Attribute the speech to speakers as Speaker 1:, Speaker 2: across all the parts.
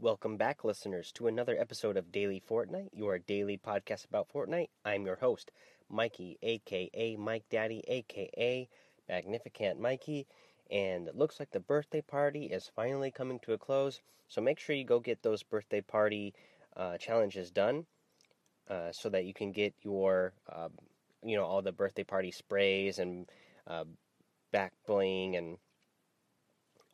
Speaker 1: Welcome back, listeners, to another episode of Daily Fortnite, your daily podcast about Fortnite. I'm your host, Mikey, aka Mike Daddy, aka Magnificent Mikey, and it looks like the birthday party is finally coming to a close. So make sure you go get those birthday party uh, challenges done, uh, so that you can get your, uh, you know, all the birthday party sprays and uh, back bling and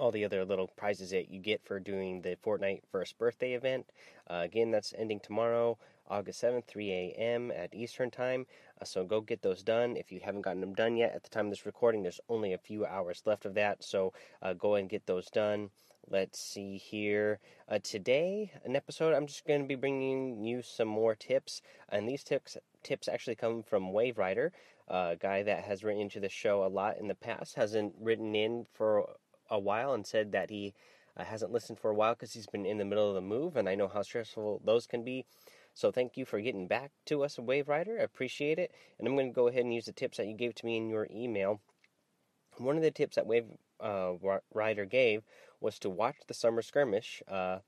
Speaker 1: all the other little prizes that you get for doing the Fortnite first birthday event. Uh, again, that's ending tomorrow, August 7th, 3 a.m. at Eastern Time. Uh, so go get those done. If you haven't gotten them done yet at the time of this recording, there's only a few hours left of that. So uh, go and get those done. Let's see here. Uh, today, an episode, I'm just going to be bringing you some more tips. And these tips tips actually come from Wave Rider, a guy that has written into the show a lot in the past, hasn't written in for a while and said that he uh, hasn't listened for a while because he's been in the middle of the move, and I know how stressful those can be. So thank you for getting back to us, Wave Rider. I appreciate it. And I'm going to go ahead and use the tips that you gave to me in your email. One of the tips that Wave uh, Rider gave was to watch the summer skirmish uh,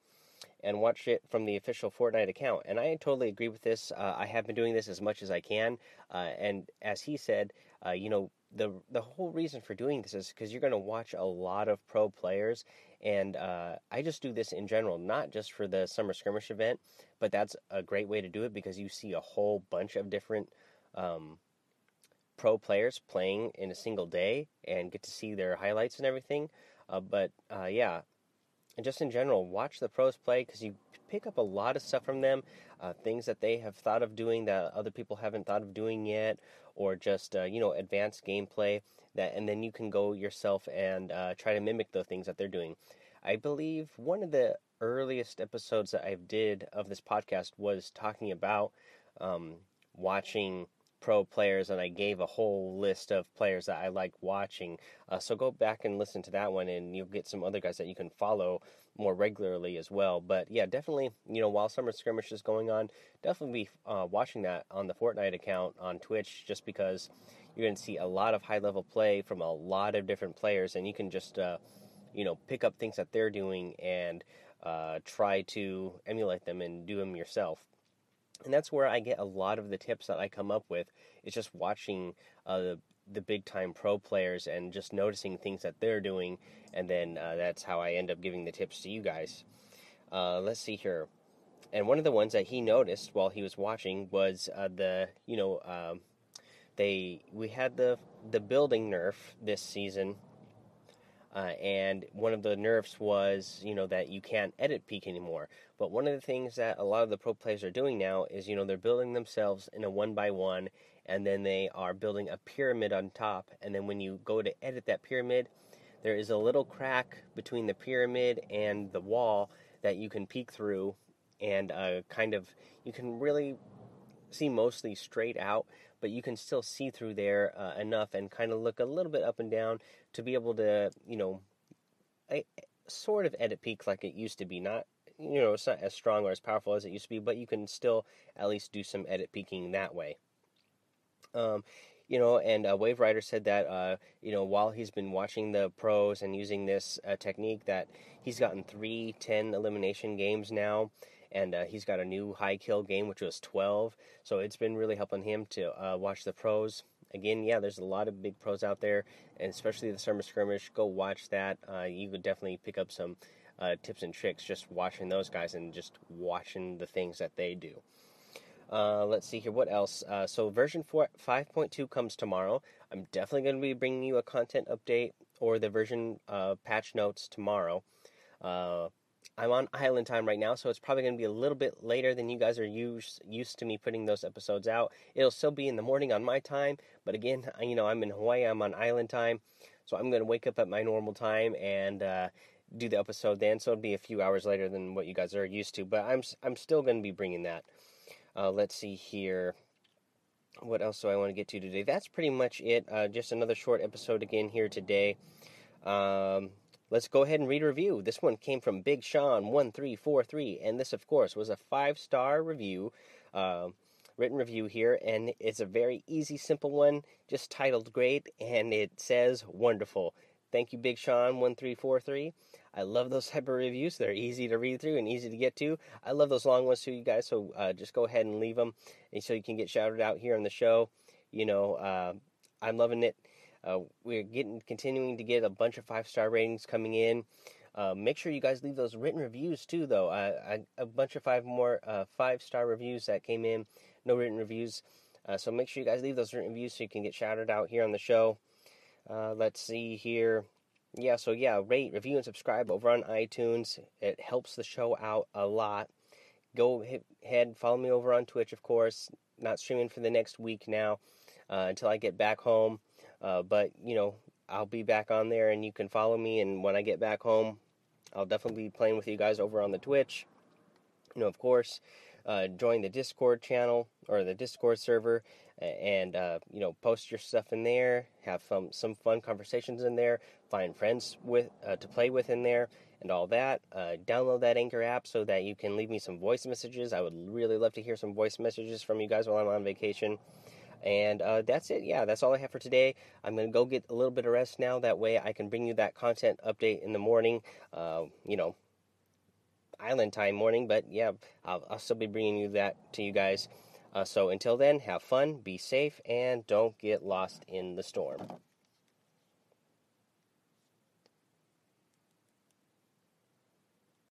Speaker 1: and watch it from the official Fortnite account. And I totally agree with this. Uh, I have been doing this as much as I can. Uh, and as he said, uh, you know, the the whole reason for doing this is because you're going to watch a lot of pro players, and uh, I just do this in general, not just for the summer skirmish event, but that's a great way to do it because you see a whole bunch of different um, pro players playing in a single day and get to see their highlights and everything. Uh, but uh, yeah, and just in general, watch the pros play because you pick up a lot of stuff from them, uh, things that they have thought of doing that other people haven't thought of doing yet, or just uh, you know advanced gameplay that, and then you can go yourself and uh, try to mimic the things that they're doing. I believe one of the earliest episodes that I did of this podcast was talking about um, watching pro players, and I gave a whole list of players that I like watching. Uh, so go back and listen to that one, and you'll get some other guys that you can follow more regularly as well. But yeah, definitely, you know, while summer skirmish is going on, definitely be uh, watching that on the Fortnite account on Twitch, just because you're going to see a lot of high level play from a lot of different players, and you can just, uh, you know, pick up things that they're doing and uh, try to emulate them and do them yourself and that's where I get a lot of the tips that I come up with. Is just watching uh, the, the big time pro players and just noticing things that they're doing, and then uh, that's how I end up giving the tips to you guys. Uh, let's see here, and one of the ones that he noticed while he was watching was uh, the you know um, they we had the the building nerf this season uh, and one of the nerfs was, you know, that you can't edit peek anymore. But one of the things that a lot of the pro players are doing now is, you know, they're building themselves in a one by one, and then they are building a pyramid on top. And then when you go to edit that pyramid, there is a little crack between the pyramid and the wall that you can peek through, and uh, kind of you can really see mostly straight out, but you can still see through there uh, enough and kind of look a little bit up and down to be able to, you know, a, sort of edit peek like it used to be. Not, you know, it's not as strong or as powerful as it used to be, but you can still at least do some edit peaking that way. Um, you know, and uh, Wave Rider said that, uh, you know, while he's been watching the pros and using this uh, technique, that he's gotten three 10 elimination games now, and uh, he's got a new high kill game, which was 12. So it's been really helping him to uh, watch the pros again, yeah, there's a lot of big pros out there, and especially the summer skirmish. Go watch that. Uh, you could definitely pick up some uh, tips and tricks just watching those guys and just watching the things that they do. Uh, let's see here. What else? Uh, so version 4, 5.2 comes tomorrow. I'm definitely going to be bringing you a content update or the version uh, patch notes tomorrow. I'm on island time right now, so it's probably going to be a little bit later than you guys are used used to me putting those episodes out. It'll still be in the morning on my time, but again, you know, I'm in Hawaii, I'm on island time, so I'm going to wake up at my normal time and uh, do the episode then. So it'll be a few hours later than what you guys are used to, but I'm I'm still going to be bringing that. Uh, let's see here. What else do I want to get to today? That's pretty much it. Uh, just another short episode again here today. Um, Let's go ahead and read a review. This one came from Big Sean one three four three, and this, of course, was a five star review, uh, written review here, and it's a very easy, simple one, just titled "Great," and it says "Wonderful." Thank you, Big Sean one three four three. I love those type of reviews. They're easy to read through and easy to get to. I love those long ones too, you guys. So uh, just go ahead and leave them, and so you can get shouted out here on the show. You know, uh, I'm loving it. Uh, we're getting continuing to get a bunch of five star ratings coming in. Uh, make sure you guys leave those written reviews too, though. I, a bunch of five more uh, five star reviews that came in, no written reviews. Uh, so make sure you guys leave those written reviews so you can get shouted out here on the show. Uh, let's see here. Yeah, so yeah, rate, review, and subscribe over on iTunes. It helps the show out a lot. Go ahead, follow me over on Twitch, of course. Not streaming for the next week now uh, until I get back home. Uh, but, you know, I'll be back on there and you can follow me. And when I get back home, I'll definitely be playing with you guys over on the Twitch. You know, of course, uh, join the Discord channel or the Discord server and uh, you know post your stuff in there have some some fun conversations in there find friends with uh, to play with in there and all that uh, download that anchor app so that you can leave me some voice messages i would really love to hear some voice messages from you guys while i'm on vacation and uh, that's it. Yeah that's all i have for today. I'm going to go get a little bit of rest now. That way i can bring you that content update in the morning uh, you know island time morning. But yeah I'll, I'll still be bringing you that to you guys. Uh, so until then, have fun, be safe, and don't get lost in the storm.